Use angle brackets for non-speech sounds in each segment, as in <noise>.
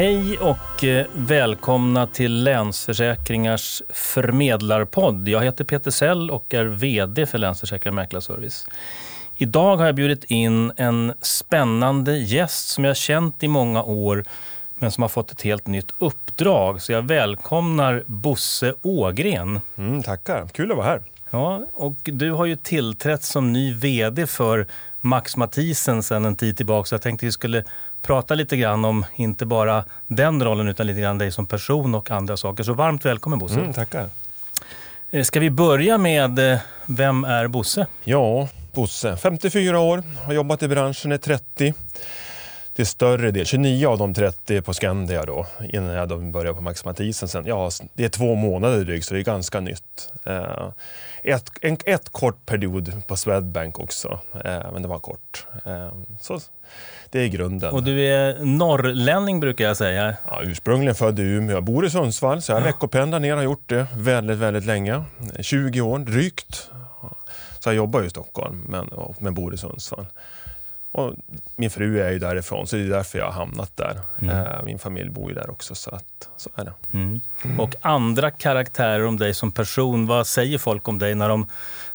Hej och eh, välkomna till Länsförsäkringars förmedlarpodd. Jag heter Peter Sell och är VD för Länsförsäkringar Mäklarservice. Idag har jag bjudit in en spännande gäst som jag känt i många år men som har fått ett helt nytt uppdrag. Så jag välkomnar Bosse Ågren. Mm, tackar, kul att vara här. Ja, och du har ju tillträtt som ny VD för Max Mathisen sedan en tid tillbaka. Så jag tänkte vi skulle prata lite grann om inte bara den rollen utan lite grann dig som person och andra saker. Så varmt välkommen Bosse. Mm, tackar. Eh, ska vi börja med, eh, vem är Bosse? Ja, Bosse, 54 år, har jobbat i branschen i 30. Till större del, 29 av de 30 på Skandia då, innan jag då började på Max Mathisen. Sen, ja, det är två månader drygt, så det är ganska nytt. Eh, ett, en ett kort period på Swedbank också, men det var kort. Så det är grunden. Och du är norrlänning brukar jag säga. Ja, ursprungligen född i Umeå. Jag bor i Sundsvall så jag ja. veckopendlar ner och har gjort det väldigt, väldigt länge. 20 år drygt. Så jag jobbar i Stockholm men, men bor i Sundsvall. Och min fru är ju därifrån så det är därför jag har hamnat där. Mm. Eh, min familj bor ju där också så att, så är det. Mm. Mm. Och andra karaktärer om dig som person, vad säger folk om dig när de,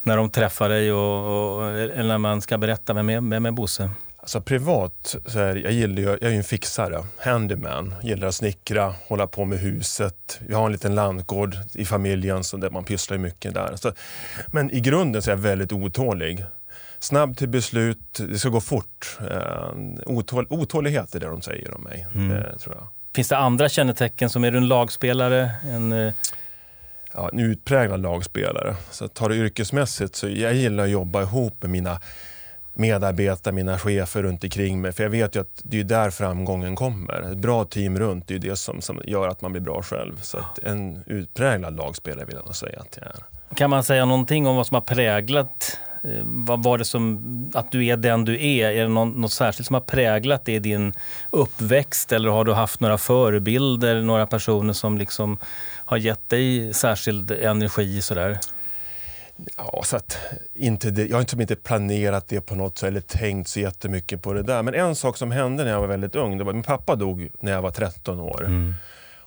när de träffar dig och, och eller när man ska berätta vem är, vem är Bosse? Alltså privat, så är, jag, gillar, jag är ju en fixare, handyman. Gillar att snickra, hålla på med huset. Vi har en liten landgård i familjen så där man pysslar mycket där. Så, men i grunden så är jag väldigt otålig. Snabb till beslut, det ska gå fort. Uh, otål, otålighet är det de säger om mig. Mm. Det, tror jag. Finns det andra kännetecken? som Är du en lagspelare? En, uh... ja, en utpräglad lagspelare. Så tar det yrkesmässigt så jag gillar att jobba ihop med mina medarbetare, mina chefer runt omkring mig. För jag vet ju att det är där framgången kommer. Ett bra team runt, det är det som, som gör att man blir bra själv. Så en utpräglad lagspelare vill jag nog säga att jag är. Kan man säga någonting om vad som har präglat eh, vad var det som, att du är den du är? Är det något, något särskilt som har präglat det i din uppväxt eller har du haft några förebilder, några personer som liksom har gett dig särskild energi? Sådär? Ja, så att inte det, jag har inte, inte planerat det på något sätt eller tänkt så jättemycket på det där. Men en sak som hände när jag var väldigt ung, det var min pappa dog när jag var 13 år. Mm.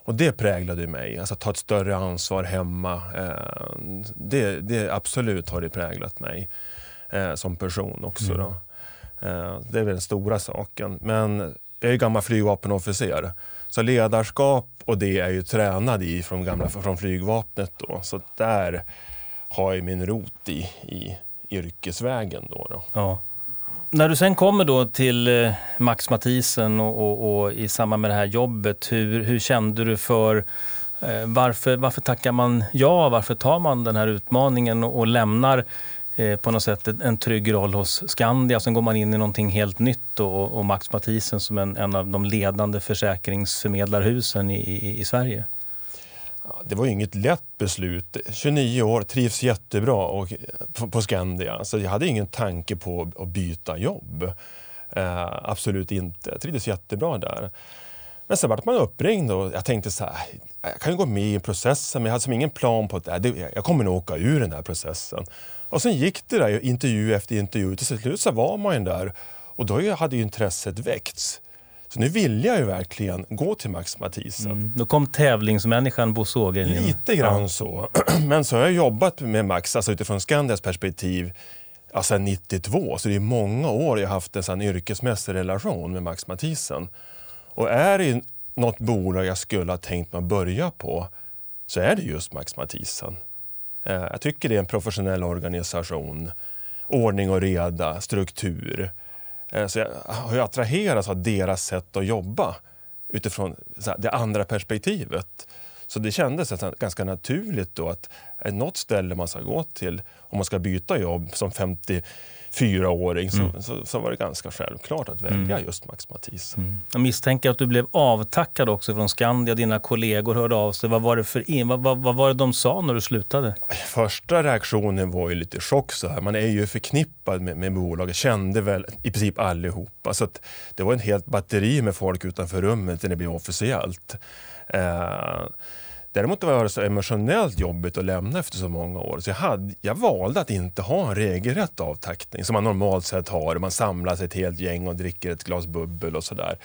Och det präglade mig, alltså ta ett större ansvar hemma. Eh, det, det absolut har det präglat mig eh, som person också. Mm. Eh, det är väl den stora saken. Men jag är gammal flygvapenofficer. Så ledarskap och det är ju tränad i från, gamla, från flygvapnet. Då. Så där har jag min rot i, i yrkesvägen. Då, då. Ja. När du sen kommer då till eh, Max Mathisen och, och, och, i samband med det här jobbet, hur, hur kände du för eh, varför, varför tackar man ja? Varför tar man den här utmaningen och, och lämnar eh, på något sätt en trygg roll hos Skandia. Sen går man in i någonting helt nytt och, och Max Mathisen som en, en av de ledande försäkringsförmedlarhusen i, i, i Sverige. Det var inget lätt beslut. 29 år, trivs jättebra och, på, på Skandia. Så jag hade ingen tanke på att byta jobb. Eh, absolut inte. Jag trivdes jättebra där. Men sen vart man uppringd och jag tänkte så här, jag kan ju gå med i processen men jag hade som ingen plan på att äh, jag kommer nog åka ur den här processen. Och sen gick det där intervju efter intervju. Till slut så var man ju där och då hade ju intresset väckts. Så nu vill jag ju verkligen gå till Max Mathisen. Mm. Då kom tävlingsmänniskan Bosse Ågren in. Lite grann ja. så. <clears throat> Men så har jag jobbat med Max alltså utifrån Skandias perspektiv sedan 92. Så det är många år jag har haft en sån yrkesmässig relation med Max Mathisen. Och är det något bolag jag skulle ha tänkt mig att börja på så är det just Max Mathisen. Eh, jag tycker det är en professionell organisation. Ordning och reda, struktur. Eh, så jag har ju attraherats av deras sätt att jobba utifrån det andra perspektivet. Så det kändes ganska naturligt då att något ställe man ska gå till om man ska byta jobb som 50 fyraåring så, mm. så, så, var det ganska självklart att välja mm. just Max Mattis. Mm. Jag misstänker att du blev avtackad också från Skandia. Dina kollegor hörde av sig. Vad var det, för in, vad, vad, vad, var det de sa när du slutade? Första reaktionen var ju lite chock. Så här. Man är ju förknippad med, med bolaget, kände väl i princip allihopa. Så det var en helt batteri med folk utanför rummet när det blev officiellt. Eh, Däremot var det så emotionellt jobbigt att lämna efter så många år. Så jag, hade, jag valde att inte ha en regelrätt avtackning som man normalt sett har. Man samlas ett helt gäng och dricker ett glas bubbel och sådär.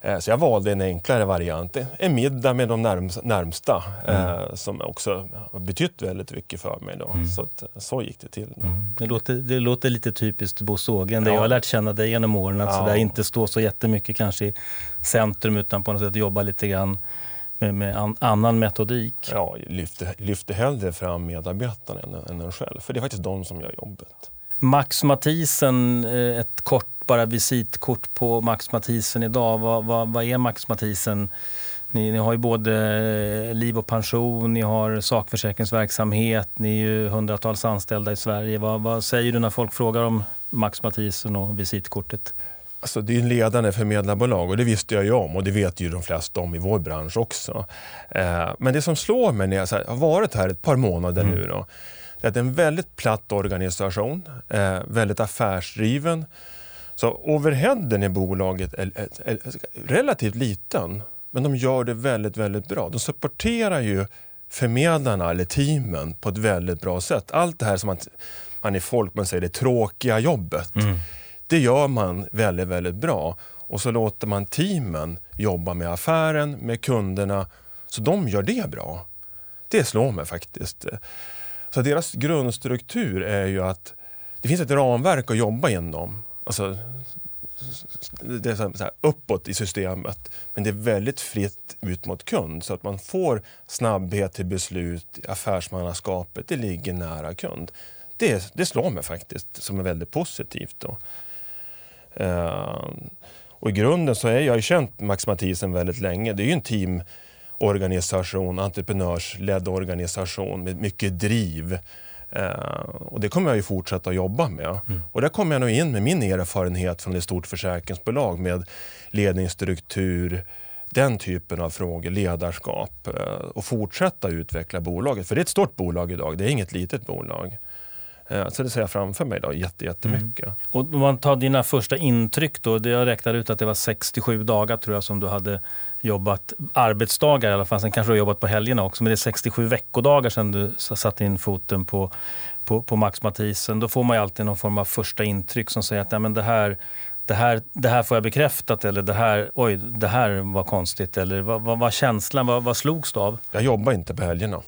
Eh, så jag valde en enklare variant, en middag med de närmsta mm. eh, som också har betytt väldigt mycket för mig. Då. Mm. Så, att, så gick det till. Mm. Det, låter, det låter lite typiskt Bosse Ågren, ja. jag har lärt känna dig genom åren. Att ja. inte stå så jättemycket kanske i centrum utan på något sätt jobba lite grann med, med an, annan metodik. Ja, lyfter, lyfter hellre fram medarbetarna än, än en själv. För det är faktiskt de som gör jobbet. Max Mathisen, eh, ett kort bara visitkort på Max Mathisen idag. Vad, vad, vad är Max Mathisen? Ni, ni, har ju både eh, liv och pension, ni har sakförsäkringsverksamhet, ni är ju hundratals anställda i Sverige. Vad, vad säger du när folk frågar om Max Mathisen och visitkortet? Alltså det är en ledande förmedlarbolag och det visste jag ju om och det vet ju de flesta om i vår bransch också. Eh, men det som slår mig när jag har varit här ett par månader mm. nu då, det är att det är en väldigt platt organisation, eh, väldigt affärsdriven. Så overheaden i bolaget är, är, är, relativt liten, men de gör det väldigt, väldigt bra. De supporterar ju förmedlarna eller teamen på ett väldigt bra sätt. Allt det här som man, man i folkmun säger det tråkiga jobbet, mm. det gör man väldigt, väldigt bra. Och så låter man teamen jobba med affären, med kunderna, så de gör det bra. Det slår mig faktiskt. Så deras grundstruktur är ju att det finns ett ramverk att jobba inom. Alltså, det är så här, uppåt i systemet. Men det är väldigt fritt ut mot kund så att man får snabbhet till beslut. Affärsmannaskapet, det ligger nära kund. Det, det slår mig faktiskt som är väldigt positivt. Då. Uh, och I grunden så är jag ju känt Max Mathisen väldigt länge. Det är ju en teamorganisation, entreprenörsledd organisation med mycket driv. Uh, och det kommer jag ju fortsätta att jobba med. Mm. Och där kommer jag nog in med min erfarenhet från ett stort försäkringsbolag med ledningsstruktur, den typen av frågor, ledarskap uh, och fortsätta utveckla bolaget. För det är ett stort bolag idag, det är inget litet bolag. Uh, så det ser jag framför mig då, jätte, jättemycket. Mm. Och om man tar dina första intryck då, jag räknar ut att det var 67 dagar tror jag som du hade jobbat, arbetsdagar i alla fall, sen kanske du har jobbat på helgerna också, men det är 67 veckodagar sedan du satte in foten på, på, på Max Mathisen. Då får man ju alltid någon form av första intryck som säger att ja, men det, här, det, här, det här får jag bekräftat eller det här, oj, det här var konstigt. Eller vad var känslan, vad, vad slogs du av? Jag jobbar inte på helgerna.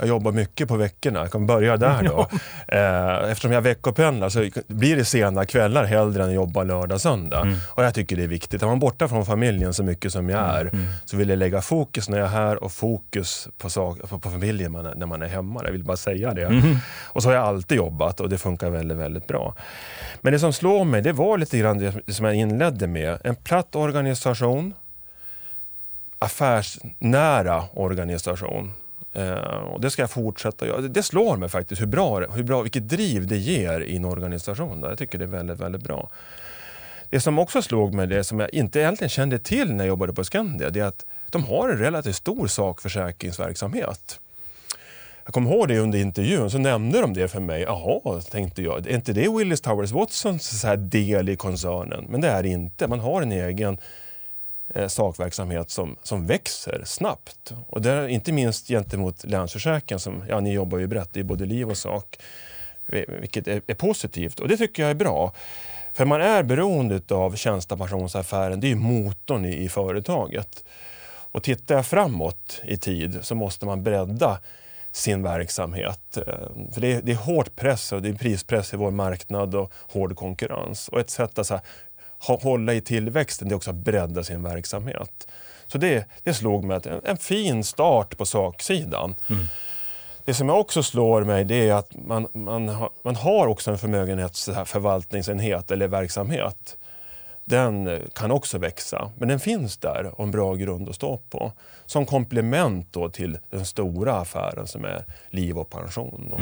Jag jobbar mycket på veckorna. Jag kan börja där då. <laughs> Eh, eftersom jag veckopendlar så blir det sena kvällar hellre än att jobba lördag, söndag. Mm. Och jag tycker det är viktigt. Är man borta från familjen så mycket som jag är mm. så vill jag lägga fokus när jag är här och fokus på, sak, på, på familjen när man är hemma. Jag vill bara säga det. Mm. Och så har jag alltid jobbat och det funkar väldigt, väldigt bra. Men det som slår mig, det var lite grann det som jag inledde med. En platt organisation, affärsnära organisation. Eh, och det ska jag fortsätta göra. Det slår mig faktiskt hur bra, hur bra, vilket driv det ger i en organisation. Jag tycker det är väldigt, väldigt bra. Det som också slog mig, det som jag inte egentligen kände till när jag jobbade på Skandia, det är att de har en relativt stor sakförsäkringsverksamhet. Jag kommer ihåg det under intervjun, så nämnde de det för mig. Jaha, tänkte jag, är inte det Willis Towers Watsons del i koncernen? Men det är det inte. Man har en egen Eh, sakverksamhet som, som växer snabbt. Och det är inte minst gentemot Länsförsäkringen, som, ja, ni jobbar ju brett i både liv och sak, vilket är, är, positivt och det tycker jag är bra. För man är beroende av tjänstepensionsaffären, det är motorn i, i företaget. Och tittar jag framåt i tid så måste man bredda sin verksamhet. Eh, för det är, det är hårt press och det är prispress i vår marknad och hård konkurrens. Och ett sätt att hålla i tillväxten det är också att bredda sin verksamhet. Så det, det slog mig att en, en fin start på saksidan. Mm. Det som också slår mig det är att man, man, har, man har också en förmögenhetsförvaltningsenhet eller verksamhet. Den kan också växa, men den finns där och en bra grund att stå på. Som komplement då till den stora affären som är liv och pension.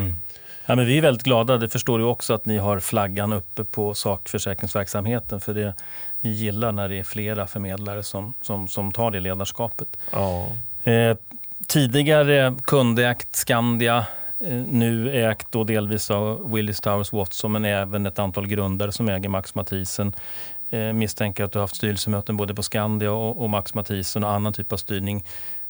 Ja, men vi är väldigt glada. Det förstår du också att ni har flaggan uppe på sakförsäkringsverksamheten. För det, vi gillar när det är flera förmedlare som, som, som tar det ledarskapet. Ja. Eh, tidigare kundägt Skandia, eh, nu ägt då delvis av Willis Towers Watson men även ett antal grundare som äger Max Mathisen. Eh, misstänker att du har haft styrelsemöten både på Skandia och, och Max Mathisen och annan typ av styrning.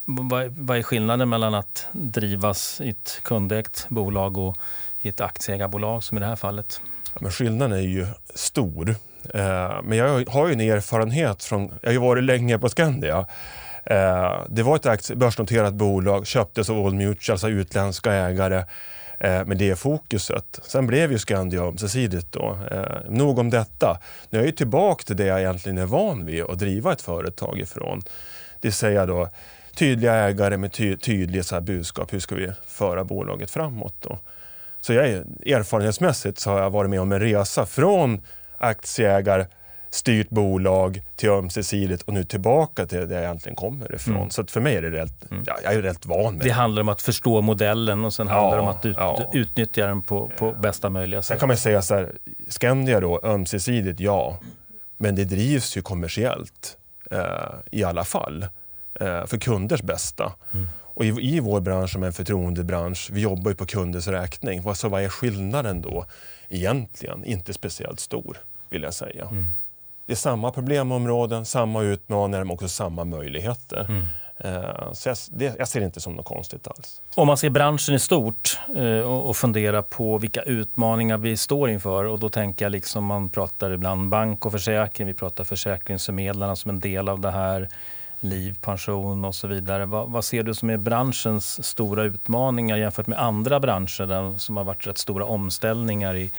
Vad, vad är skillnaden mellan att drivas i ett kundägt bolag och i ett aktieägarbolag som i det här fallet? Men skillnaden är ju stor. Eh, men jag har ju en erfarenhet från, jag har ju varit länge på Skandia. Eh, det var ett börsnoterat bolag, köptes av Old Mutual, alltså utländska ägare eh, med det fokuset. Sen blev ju Skandia ömsesidigt då. Nog om detta. Nu är jag ju tillbaka till det jag egentligen är van vid att driva ett företag ifrån. Det vill säga då tydliga ägare med ty tydliga så budskap. Hur ska vi föra bolaget framåt? Då? Så jag är, erfarenhetsmässigt så har jag varit med om en resa från aktieägare, styrt bolag till ömsesidigt och nu tillbaka till det jag egentligen kommer ifrån. Mm. Så för mig är det rätt, mm. ja, jag är rätt van med det. Det handlar om att förstå modellen och sen ja, handlar det om att ut, ja. utnyttja den på, på bästa möjliga sätt. Sen kan man säga så här, Skandia då, ömsesidigt, ja. Men det drivs ju kommersiellt eh, i alla fall. Eh, för kunders bästa. Mm. Och i, i vår bransch som är en förtroendebransch, vi jobbar ju på kunders räkning. Så vad är skillnaden då? Egentligen inte speciellt stor, vill jag säga. Mm. Det är samma problemområden, samma utmaningar men också samma möjligheter. Mm. Eh, så jag, det, jag, ser det inte som något konstigt alls. Om man ser branschen i stort eh, och funderar på vilka utmaningar vi står inför och då tänker jag liksom man pratar ibland bank och försäkring, vi pratar försäkringsförmedlarna som en del av det här liv, pension och så vidare. Vad, vad, ser du som är branschens stora utmaningar jämfört med andra branscher där, som har varit rätt stora omställningar i,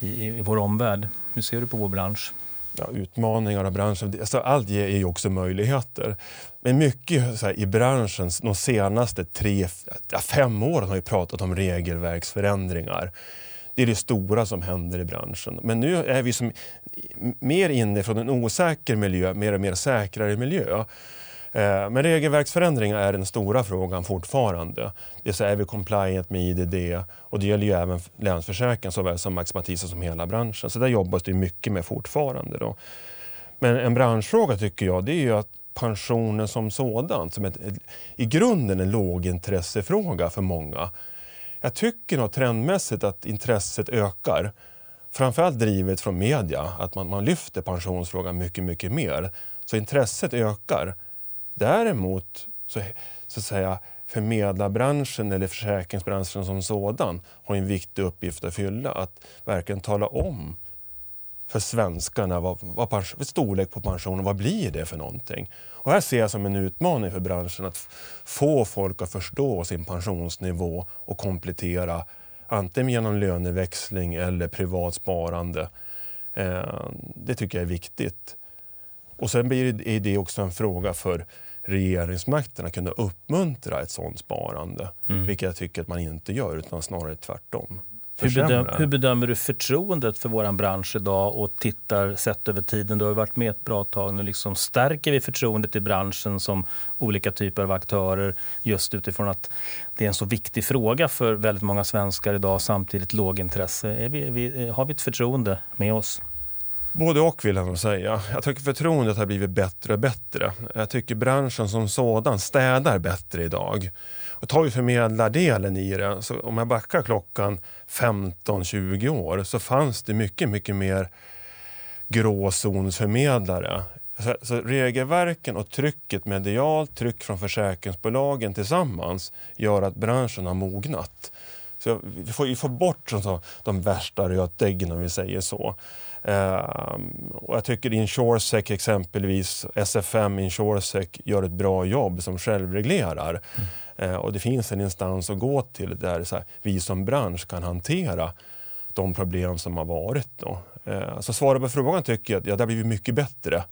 i, i vår omvärld? Hur ser du på vår bransch? Ja, utmaningar av branschen, alltså allt ger ju också möjligheter. Men mycket här, i branschen, de senaste tre, fem åren har vi pratat om regelverksförändringar. Det är det stora som händer i branschen. Men nu är vi som mer inne från en osäker miljö, mer och mer säkrare miljö. Eh, men regelverksförändringar är den stora frågan fortfarande. Det är, så är vi compliant med IDD och det gäller ju även Länsförsäkringen såväl som Max Matisse som hela branschen. Så där jobbas det mycket med fortfarande. Då. Men en branschfråga tycker jag det är ju att pensionen som sådan, som ett, i grunden en lågintressefråga för många, jag tycker nog trendmässigt att intresset ökar. Framförallt drivet från media, att man, man lyfter pensionsfrågan mycket, mycket mer. Så intresset ökar. Däremot, så, så att säga, förmedlarbranschen eller försäkringsbranschen som sådan har en viktig uppgift att fylla. Att verkligen tala om för svenskarna vad, vad, vad storlek på pensionen, vad blir det för någonting? Och här ser jag som en utmaning för branschen att få folk att förstå sin pensionsnivå och komplettera antingen genom löneväxling eller privat sparande. Eh, det tycker jag är viktigt. Och sen blir det också en fråga för regeringsmakten att kunna uppmuntra ett sådant sparande. Mm. Vilket jag tycker att man inte gör, utan snarare tvärtom. Hur, bedöm, hur bedömer du förtroendet för vår bransch idag och tittar sett över tiden? Du har varit med ett bra tag nu. Liksom stärker vi förtroendet i branschen som olika typer av aktörer just utifrån att det är en så viktig fråga för väldigt många svenskar idag samtidigt lågintresse. Är vi, är vi, har vi ett förtroende med oss? Både och vill jag nog säga. Jag tycker förtroendet har blivit bättre och bättre. Jag tycker branschen som sådan städar bättre idag. Och tar vi förmedlardelen i det, så om jag backar klockan 15-20 år så fanns det mycket, mycket mer gråzonsförmedlare. Så, så regelverken och trycket, medialt tryck från försäkringsbolagen tillsammans gör att branschen har mognat. Så vi får, vi får bort så, de värsta rötäggen om vi säger så. Uh, och jag tycker Insuresec exempelvis, SFM Insuresec gör ett bra jobb som självreglerar. Mm. Uh, och det finns en instans att gå till där så här, vi som bransch kan hantera de problem som har varit. Då. Uh, så svaret på frågan tycker jag att ja, det har blivit mycket bättre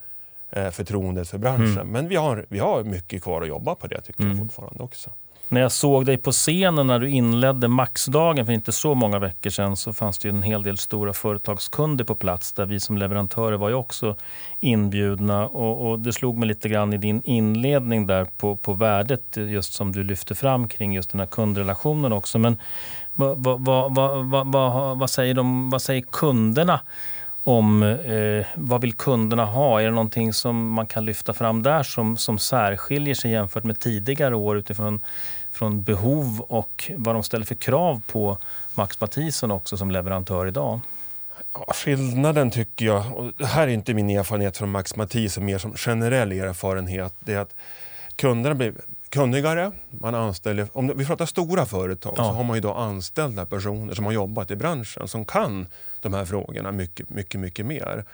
uh, förtroendet för branschen. Mm. Men vi har, vi har mycket kvar att jobba på det tycker mm. jag fortfarande också. När jag såg dig på scenen när du inledde Maxdagen för inte så många veckor sedan så fanns det en hel del stora företagskunder på plats där vi som leverantörer var ju också inbjudna. Och, och det slog mig lite grann i din inledning där på, på värdet just som du lyfte fram kring just den här kundrelationen också. Men vad, vad, vad, vad, säger, de, vad säger kunderna? Om eh, vad vill kunderna ha? Är det någonting som man kan lyfta fram där som, som särskiljer sig jämfört med tidigare år utifrån från behov och vad de ställer för krav på Max Mathisen också som leverantör idag? Ja, skillnaden tycker jag, och det här är inte min erfarenhet från Max Mathisen, mer som generell erfarenhet, det är att kunderna blir kunnigare. Man anställer, om vi pratar stora företag Ja. så har man ju då anställda personer som har jobbat i branschen som kan de här frågorna mycket, mycket, mycket mer.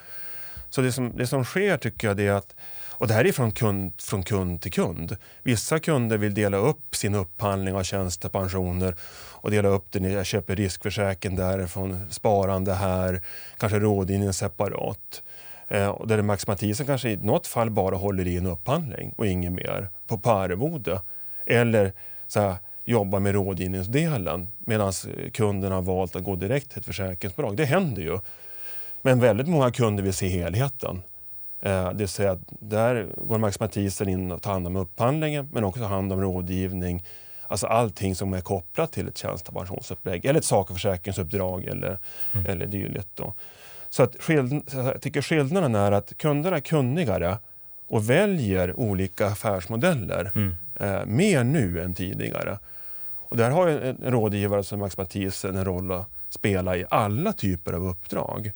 Så det som, det som sker tycker jag är att och det här är från kund, från kund till kund. Vissa kunder vill dela upp sin upphandling av tjänstepensioner och dela upp det jag köper riskförsäkring därifrån, sparande här, kanske rådgivning separat. Eh, och där Max Mathisen kanske i något fall bara håller i en upphandling och inget mer på, på arvode. Eller så här, jobba med rådgivningsdelen medan kunden har valt att gå direkt till ett försäkringsbolag. Det händer ju. Men väldigt många kunder vill se helheten. Eh, det vill säga att där går Max Mathisen in och tar hand om upphandlingen men också hand om rådgivning. Alltså allting som är kopplat till ett tjänstepensionsupplägg eller ett sakförsäkringsuppdrag eller, Mm. eller dylikt. Då. Så att skill- jag tycker skillnaden är att kunderna är kunnigare och väljer olika affärsmodeller Mm. eh, mer nu än tidigare. Och där har en en rådgivare som Max Mathisen en roll att spela i alla typer av uppdrag.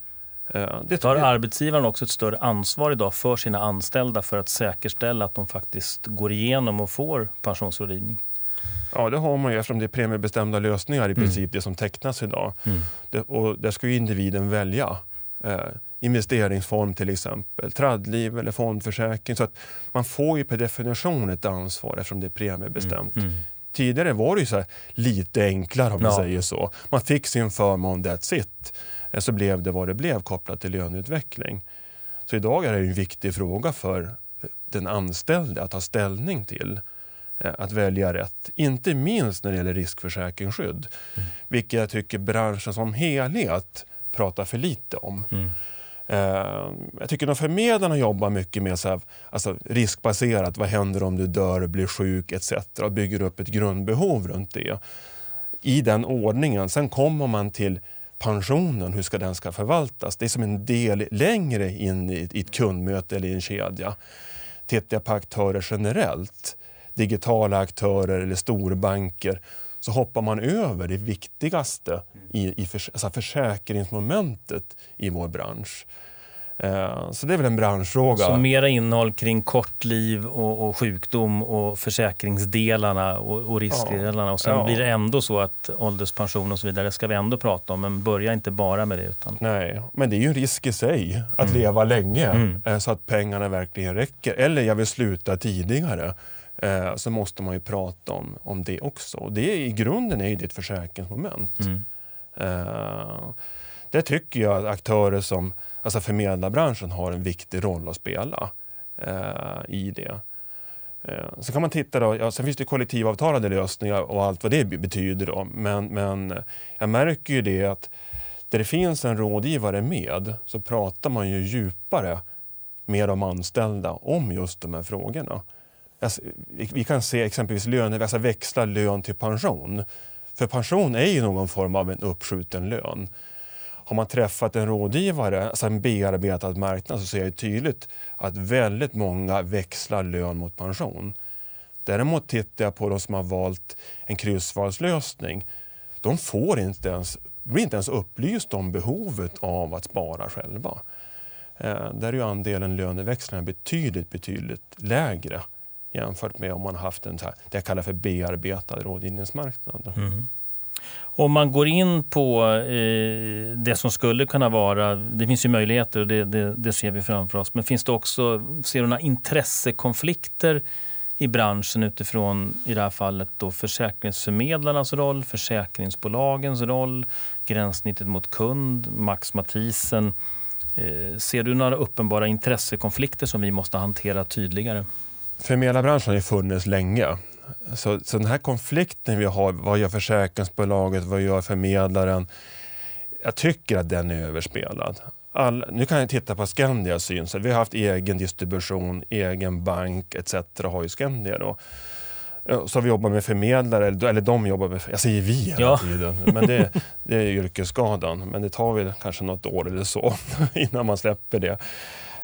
Eh, det Tar arbetsgivaren också ett större ansvar idag för sina anställda för att säkerställa att de faktiskt går igenom och får pensionsrådgivning? Ja, det har man ju eftersom det är premiebestämda lösningar i Mm. princip det som tecknas idag. Mm. Det, och där ska ju individen välja. Eh, investeringsform till exempel, traddliv eller fondförsäkring. Så att man får ju per definition ett ansvar eftersom det är premiebestämt. Mm. Tidigare var det ju så här, lite enklare om man Ja. säger så. Man fick sin förmån, that's it. Eh, Så blev det vad det blev kopplat till löneutveckling. Så idag är det en viktig fråga för den anställde att ta ställning till. eh, Att välja rätt. Inte minst när det gäller riskförsäkringsskydd. Mm. Vilket jag tycker branschen som helhet pratar för lite om. Mm. Eh, jag tycker att förmedlarna jobbar mycket med så här, alltså riskbaserat. Vad händer om du dör, blir sjuk etc. Och bygger upp ett grundbehov runt det. I den ordningen. Sen kommer man till pensionen, hur ska den ska förvaltas? Det är som en del längre in i, i ett kundmöte eller i en kedja. Tittar jag på aktörer generellt, digitala aktörer eller storbanker, så hoppar man över det viktigaste i, i förs alltså försäkringsmomentet i vår bransch. Eh, så det är väl en branschfråga. Så mera innehåll kring kortliv och, och sjukdom och försäkringsdelarna och, och riskdelarna. Och sen Ja. blir det ändå så att ålderspension och så vidare ska vi ändå prata om. Men börja inte bara med det. Utan, Nej, men det är ju en risk i sig att Mm. leva länge Mm. eh, så att pengarna verkligen räcker. Eller jag vill sluta tidigare. Eh, så måste man ju prata om, om det också. Och det I grunden är ju det ett försäkringsmoment. mm. Eh, det tycker jag att aktörer som alltså förmedlarbranschen har en viktig roll att spela eh, i det. Eh, så kan man titta då, ja, sen finns det kollektivavtalade lösningar och allt vad det be- betyder. Då. Men, men jag märker ju det att där det finns en rådgivare med så pratar man ju djupare med de anställda om just de här frågorna. Alltså, vi- Vi kan se exempelvis löner, alltså växla lön till pension. För pension är ju någon form av en uppskjuten lön. Har man träffat en rådgivare, alltså en bearbetad marknad, så ser jag tydligt att väldigt många växlar lön mot pension. Däremot tittar jag på de som har valt en kryssvalslösning. De får inte ens, blir inte ens upplysta om behovet av att spara själva. Eh, där är ju andelen löneväxlingar betydligt, betydligt lägre jämfört med om man har haft en så här, det jag kallar för bearbetad rådgivningsmarknad. Mm. Om man går in på eh, det som skulle kunna vara, det finns ju möjligheter och det, det, det ser vi framför oss, men finns det också, ser du några intressekonflikter i branschen utifrån, i det här fallet, då försäkringsförmedlarnas roll, försäkringsbolagens roll, gränssnittet mot kund, Max matisen? Eh, ser du några uppenbara intressekonflikter som vi måste hantera tydligare? Förmedlarbranschen har ju funnits länge. Så, så den här konflikten vi har, vad gör försäkringsbolaget, vad gör förmedlaren? Jag tycker att den är överspelad. All, nu kan jag titta på Skandias synsätt. Vi har haft egen distribution, egen bank etc. har ju Skandia då. Ja, Så vi jobbat med förmedlare, eller eller de jobbar med, jag säger vi hela Ja. tiden, men det, det är yrkesskadan. Men det tar väl kanske något år eller så <laughs> innan man släpper det.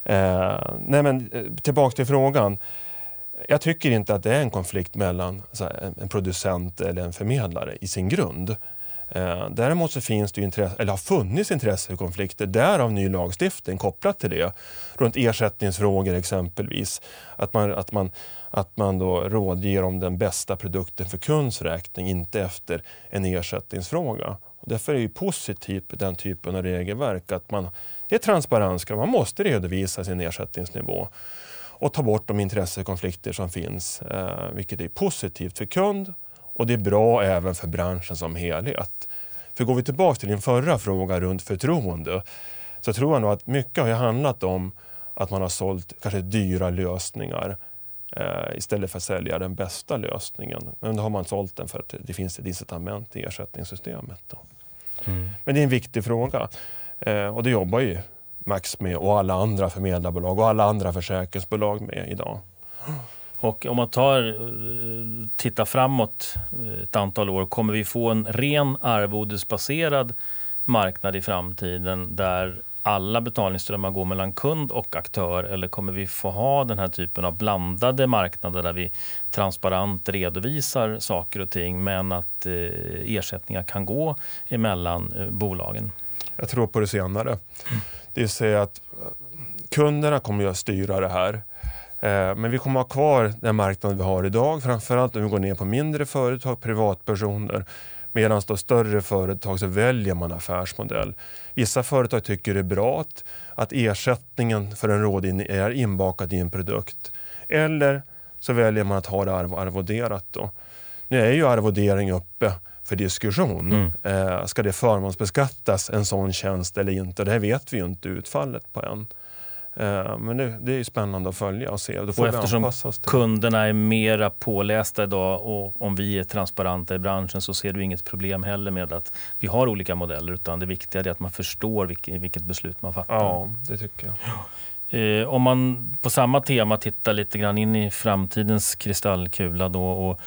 Eh, nej men eh, tillbaka till frågan. Jag tycker inte att det är en konflikt mellan en- producent eller en förmedlare i sin grund. Eh, däremot så finns det intresse, eller har funnits intressekonflikter, därav ny lagstiftning kopplat till det. Runt ersättningsfrågor exempelvis. Att man, att man, att man då rådger om den bästa produkten för kunds räkning, inte efter en ersättningsfråga. Och därför är det positivt med den typen av regelverk att man, det är transparenskrav, man måste redovisa sin ersättningsnivå och ta bort de intressekonflikter som finns, eh, vilket är positivt för kund och det är bra även för branschen som helhet. För går vi tillbaka till din förra fråga runt förtroende så tror jag nog att mycket har handlat om att man har sålt kanske dyra lösningar eh, istället för att sälja den bästa lösningen. Men då har man sålt den för att det finns ett incitament i ersättningssystemet. Mm. Men det är en viktig fråga eh, och det jobbar ju Max med och alla andra förmedlarbolag och alla andra försäkringsbolag med idag. Och om man tar, eh, tittar framåt eh, ett antal år, kommer vi få en ren arvodesbaserad marknad i framtiden där alla betalningsströmmar går mellan kund och aktör eller kommer vi få ha den här typen av blandade marknader där vi transparent redovisar saker och ting men att eh, ersättningar kan gå emellan bolagen? Jag tror på det senare. Mm. Det vill säga att eh, kunderna kommer att styra det här. Eh, men vi kommer att ha kvar den marknad vi har idag, framförallt om vi går ner på mindre företag, privatpersoner. Medan då större företag så väljer man affärsmodell. Vissa företag tycker det är bra att, att ersättningen för en rådgivning är inbakad i en produkt. Eller så väljer man att ha det arv arvoderat. Då. Nu är ju arvodering uppe för diskussion. Mm. Eh, ska det förmånsbeskattas en sån tjänst eller inte? Det här vet vi ju inte utfallet på än. Eh, men det, det, är spännande att följa och se. Då får och eftersom kunderna är mera pålästa idag och om vi är transparenta i branschen så ser du inget problem heller med att vi har olika modeller utan det viktiga är att man förstår vilket, vilket beslut man fattar. Ja, det tycker jag. Eh, om man på samma tema tittar lite grann in i framtidens kristallkula då och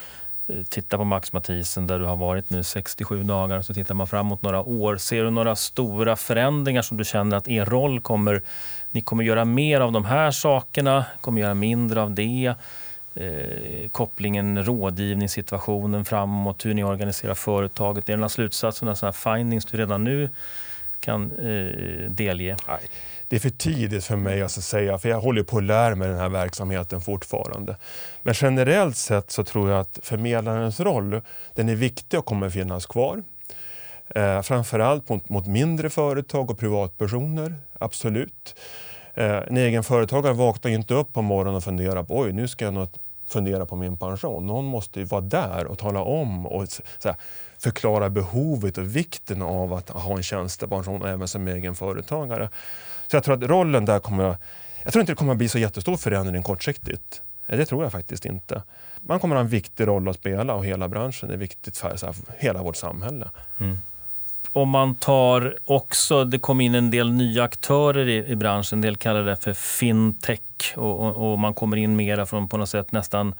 Eh, titta på Max Mathisen där du har varit nu 67 dagar och så tittar man framåt några år. Ser du några stora förändringar som du känner att er roll kommer ni kommer göra mer av de här sakerna, kommer göra mindre av det. Eh, kopplingen, rådgivningssituationen framåt, hur ni organiserar företaget. Är det några slutsatser, några findings du redan nu kan eh, delge? Nej, det är för tidigt för mig att säga, för jag håller på att lära mig den här verksamheten fortfarande. Men generellt sett så tror jag att förmedlarens roll, den är viktig och kommer finnas kvar. Eh, framförallt mot, mot mindre företag och privatpersoner, absolut. Eh, en egenföretagare vaknar inte upp på morgonen och funderar på oj, nu ska jag nog fundera på min pension. Någon måste ju vara där och tala om och här, förklara behovet och vikten av att ha en tjänstepension även som egenföretagare. Så jag tror att rollen där kommer jag tror inte det kommer att bli så jättestor förändring kortsiktigt. Det tror jag faktiskt inte. Man kommer att ha en viktig roll att spela och hela branschen är viktigt för här, hela vårt samhälle. Mm om man tar också, det kom in en del nya aktörer i, i branschen, en del kallar det för fintech och, och, och, man kommer in mera från på något sätt nästan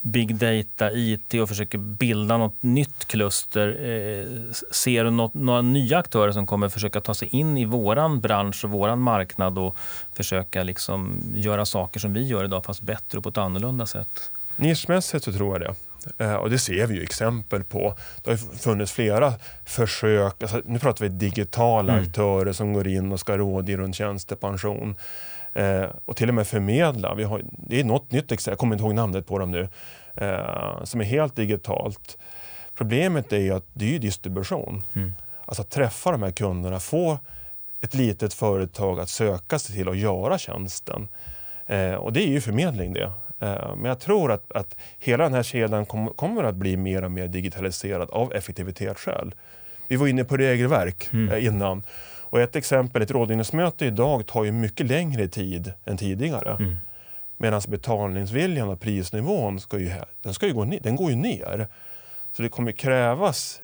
big data, IT och försöker bilda något nytt kluster. Eh, ser du något, några nya aktörer som kommer försöka ta sig in i våran bransch och våran marknad och försöka liksom göra saker som vi gör idag fast bättre och på ett annorlunda sätt? Nischmässigt så tror jag det. Eh, och det ser vi ju exempel på. Det har funnits flera försök, alltså, nu pratar vi digitala mm. aktörer som går in och ska rådge runt tjänstepension. Eh, och till och med förmedla. Vi har, det är något nytt exempel, jag kommer inte ihåg namnet på dem nu, eh, som är helt digitalt. Problemet är att det är distribution. Mm. Alltså att träffa de här kunderna, få ett litet företag att söka sig till och göra tjänsten. Eh, och det är ju förmedling det. Eh, men jag tror att, att hela den här kedjan kom, kommer att bli mer och mer digitaliserad av effektivitetsskäl. Vi var inne på regelverk mm. Eh, innan. Och ett exempel, ett rådgivningsmöte idag tar ju mycket längre tid än tidigare. Mm. Medan betalningsviljan och prisnivån ska ju, den ska ju gå, den går ju ner. Så det kommer krävas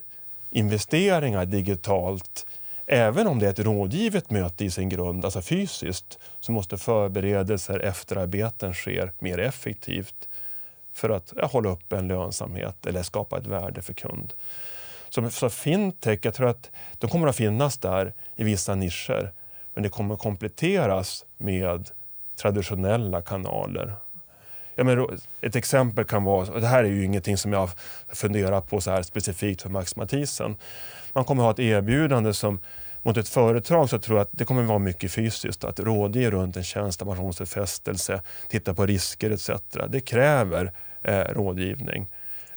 investeringar digitalt Även om det är ett rådgivet möte i sin grund, alltså fysiskt, så måste förberedelser, efterarbeten ske mer effektivt för att ja, hålla upp en lönsamhet eller skapa ett värde för kund. Så, så fintech, jag tror att de kommer att finnas där i vissa nischer, men det kommer att kompletteras med traditionella kanaler. Ja, men ett exempel kan vara, och det här är ju ingenting som jag funderar på så här specifikt för Max Mathisen. Man kommer ha ett erbjudande som mot ett företag så tror jag att det kommer vara mycket fysiskt. Att rådge runt en tjänstepensionsutfästelse, titta på risker etc. Det kräver eh, rådgivning.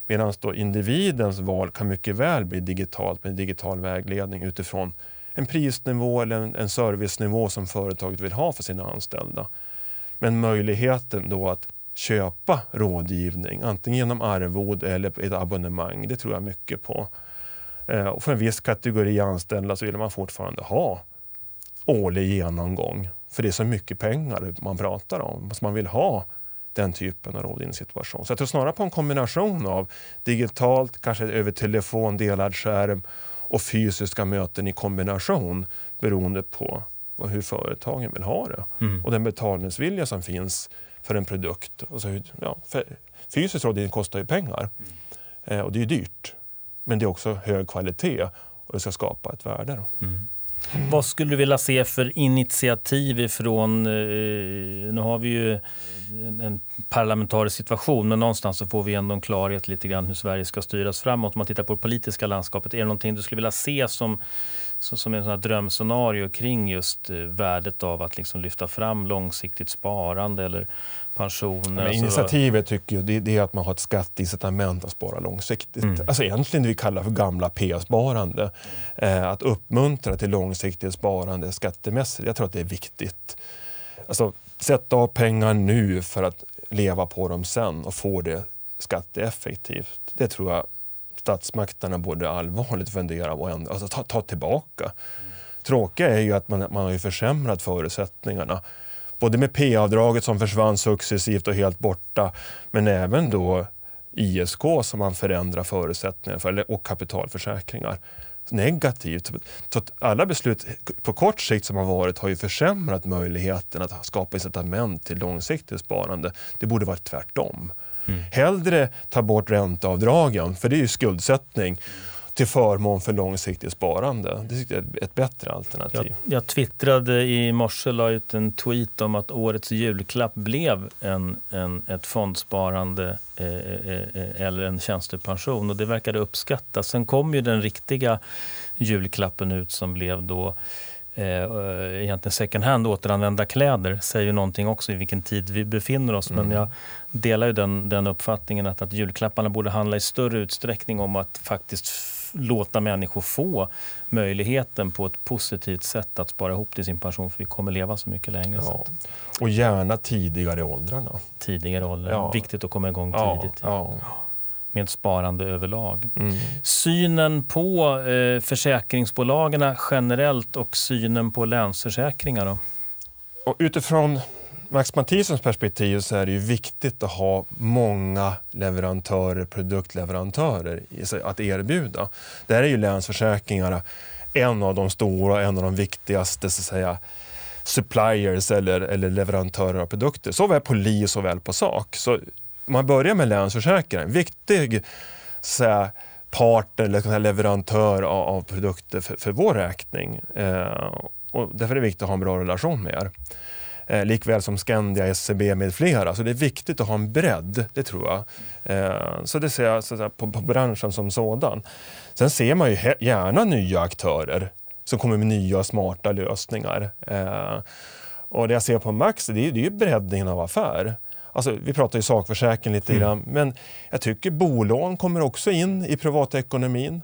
Medan individens val kan mycket väl bli digitalt med digital vägledning utifrån en prisnivå eller en, en servicenivå som företaget vill ha för sina anställda. Men möjligheten då att köpa rådgivning, antingen genom arvod eller ett abonnemang, det tror jag mycket på. Eh, och för en viss kategori anställda så vill man fortfarande ha årlig genomgång. För det är så mycket pengar man pratar om. Så man vill ha den typen av rådgivningssituation. Så jag tror snarare på en kombination av digitalt, kanske över telefon, delad skärm och fysiska möten i kombination beroende på hur företagen vill ha det mm. och den betalningsvilja som finns för en produkt. Alltså, ja, fysisk rådgivning kostar ju pengar mm. eh, och det är dyrt. Men det är också hög kvalitet och det ska skapa ett värde. Mm. Vad skulle du vilja se för initiativ ifrån, eh, nu har vi ju en, en parlamentarisk situation, men någonstans så får vi ändå en klarhet lite grann hur Sverige ska styras framåt. Om man tittar på det politiska landskapet, är det någonting du skulle vilja se som, som, som en sån drömscenario kring just eh, värdet av att liksom lyfta fram långsiktigt sparande eller pensioner. Men initiativet tycker jag det, det, är att man har ett skatteincitament att spara långsiktigt. Mm. Alltså egentligen det vi kallar för gamla P-sparande. Eh, att uppmuntra till långsiktigt sparande skattemässigt. Jag tror att det är viktigt. Alltså, sätta av pengar nu för att leva på dem sen och få det skatteeffektivt. Det tror jag statsmakterna borde allvarligt fundera på och alltså, ta, ta tillbaka. Mm. Tråkiga är ju att man, man har ju försämrat förutsättningarna både med P-avdraget som försvann successivt och helt borta, men även då ISK som man förändrar förutsättningarna för, och kapitalförsäkringar negativt. Så alla beslut på kort sikt som har varit har ju försämrat möjligheten att skapa incitament till långsiktigt sparande. Det borde vara tvärtom. Mm. Hellre ta bort ränteavdragen, för det är ju skuldsättning till förmån för långsiktigt sparande. Det tycker jag är ett bättre alternativ. Jag, jag twittrade i morse, la ut en tweet om att årets julklapp blev en, en, ett fondsparande eh, eh, eh, eller en tjänstepension och det verkade uppskattas. Sen kom ju den riktiga julklappen ut som blev då eh, egentligen second hand, återanvända kläder, säger någonting också i vilken tid vi befinner oss. Mm. Men jag delar ju den, den uppfattningen att, att julklapparna borde handla i större utsträckning om att faktiskt låta människor få möjligheten på ett positivt sätt att spara ihop till sin pension för vi kommer leva så mycket längre. Ja. Och gärna tidigare i åldrarna. Tidigare åldrar, ja. viktigt att komma igång tidigt. Ja. Med sparande överlag. Mm. Synen på eh, försäkringsbolagen generellt och synen på Länsförsäkringar då? Och utifrån Max Matthissons perspektiv så är det ju viktigt att ha många leverantörer, produktleverantörer att erbjuda. Där är ju Länsförsäkringar en av de stora, en av de viktigaste så att säga, suppliers eller, eller leverantörer av produkter. Såväl på li såväl på sak. Så man börjar med Länsförsäkringar, en viktig så säga, partner eller leverantör av, av produkter för, för vår räkning. Eh, och därför är det viktigt att ha en bra relation med er eh, likväl som Skandia, SCB med flera. Så det är viktigt att ha en bredd, det tror jag. Eh, så det ser jag så på, på, branschen som sådan. Sen ser man ju gärna nya aktörer som kommer med nya smarta lösningar. Eh, och det jag ser på Max, det är, det är breddningen av affär. Alltså, vi pratar ju sakförsäkring lite mm. grann, men jag tycker bolån kommer också in i privatekonomin.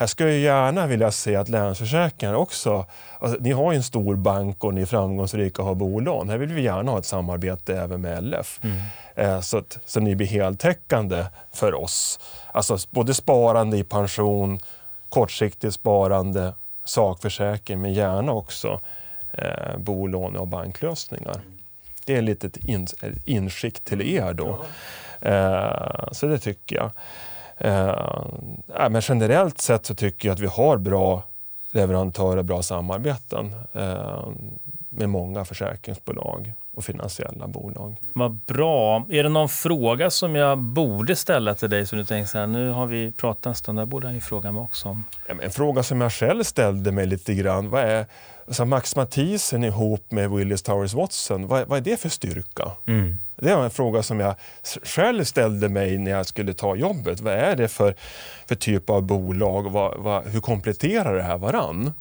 Här skulle jag gärna vilja se att Länsförsäkringar också, alltså, ni har ju en stor bank och ni är framgångsrika och har bolån. Här vill vi gärna ha ett samarbete även med LF. Mm. Eh, så att så ni blir heltäckande för oss. Alltså både sparande i pension, kortsiktigt sparande, sakförsäkring men gärna också eh, bolån och banklösningar. Det är lite ett in, inskick till er då. Eh, så det tycker jag. Eh, men generellt sett så tycker jag att vi har bra leverantörer, bra samarbeten. Eh, med många försäkringsbolag och finansiella bolag. Vad bra. Är det någon fråga som jag borde ställa till dig som du tänker så här, nu har vi pratat en stund, det borde jag ju fråga mig också om. Ja, en fråga som jag själv ställde mig lite grann, vad är alltså Max Mathisen ihop med Willis Towers Watson, vad, vad är det för styrka? Mm. Det var en fråga som jag själv ställde mig när jag skulle ta jobbet. Vad är det för, för typ av bolag? Vad, vad, hur kompletterar det här varann?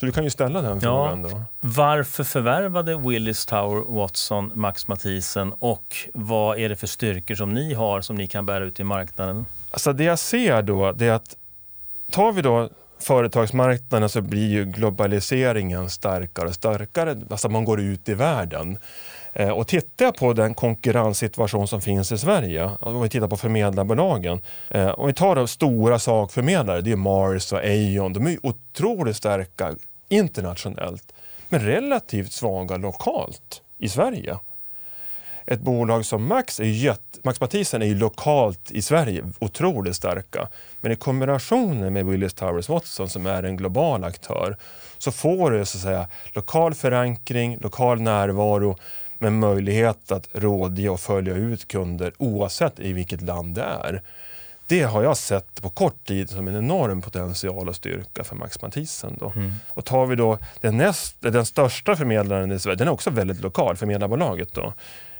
Så du kan ju ställa den frågan ja. då. Varför förvärvade Willis Tower Watson Max Mathisen och vad är det för styrkor som ni har som ni kan bära ut i marknaden? Alltså det jag ser då, det är att tar vi då företagsmarknaden så blir ju globaliseringen starkare och starkare. Alltså man går ut i världen. Eh, och tittar jag på den konkurrenssituation som finns i Sverige, om vi tittar på förmedlarbolagen. Eh, om vi tar de stora sakförmedlare, det är Mars och Aon. De är otroligt starka internationellt, men relativt svaga lokalt i Sverige. Ett bolag som Max, är jätt, Max Mathisen är ju lokalt i Sverige otroligt starka. Men i kombinationen med Willis Towers Watson som är en global aktör så får du så att säga, lokal förankring, lokal närvaro med möjlighet att rådge och följa ut kunder oavsett i vilket land det är. Det har jag sett på kort tid som en enorm potential och styrka för Max Mathisen. Då. Mm. Och tar vi då den, näst, den största förmedlaren i Sverige, den är också väldigt lokal, förmedlarbolaget. Då.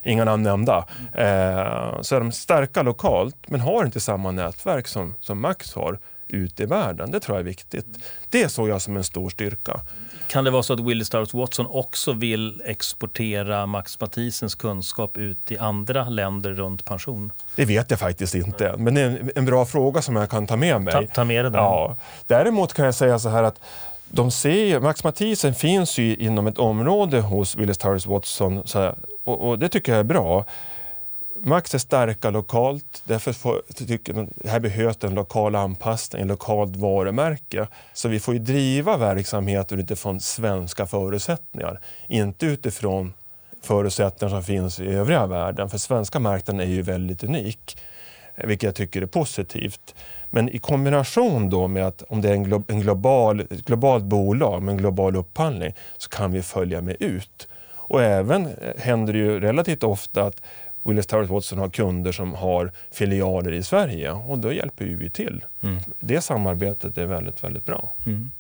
Inga namn nämnda. Eh, så är de starka lokalt men har inte samma nätverk som, som Max har ute i världen. Det tror jag är viktigt. Det såg jag som en stor styrka. Kan det vara så att Willis Towers Watson också vill exportera Max Mathisens kunskap ut i andra länder runt pension? Det vet jag faktiskt inte, men det är en bra fråga som jag kan ta med mig. Ta, ta med det Ja. Däremot kan jag säga så här att de ser, Max Mathisen finns ju inom ett område hos Willis Towers Watson här, och, och det tycker jag är bra. Max är starka lokalt, därför får, tycker de, här behövs en lokal anpassning, ett lokalt varumärke. Så vi får ju driva verksamheten utifrån svenska förutsättningar, inte utifrån förutsättningar som finns i övriga världen. För svenska marknaden är ju väldigt unik, vilket jag tycker är positivt. Men i kombination då med att om det är en, glo en global, ett globalt bolag med en global upphandling så kan vi följa med ut. Och även eh, händer det ju relativt ofta att Willis Towers Watson har kunder som har filialer i Sverige och då hjälper vi till. Mm. Det samarbetet är väldigt, väldigt bra. Mm.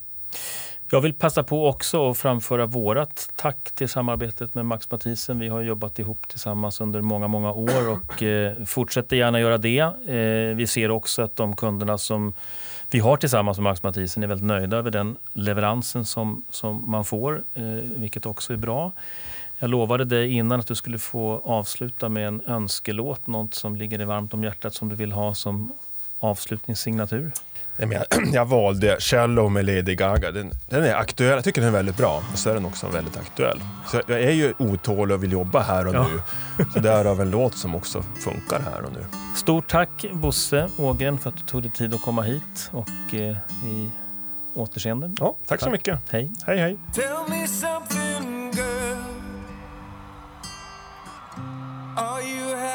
Jag vill passa på också att framföra vårt tack till samarbetet med Max Mathisen. Vi har jobbat ihop tillsammans under många, många år och eh, fortsätter gärna göra det. Eh, vi ser också att de kunderna som vi har tillsammans med Max Mathisen är väldigt nöjda över den leveransen som, som man får, eh, vilket också är bra. Jag lovade dig innan att du skulle få avsluta med en önskelåt, något som ligger dig varmt om hjärtat som du vill ha som avslutningssignatur. Nej, men jag, <clears throat> jag valde Shallow med Lady Gaga. Den, den, är aktuell, jag tycker den är väldigt bra. Och så är den också väldigt aktuell. Så jag är ju otålig och vill jobba här och ja. nu. Så därav en låt som också funkar här och nu. Stort tack Bosse Ågren för att du tog dig tid att komma hit och eh, i återseende. Ja, tack, tack så mycket. Hej. Hej, hej.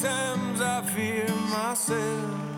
Times, I fear myself.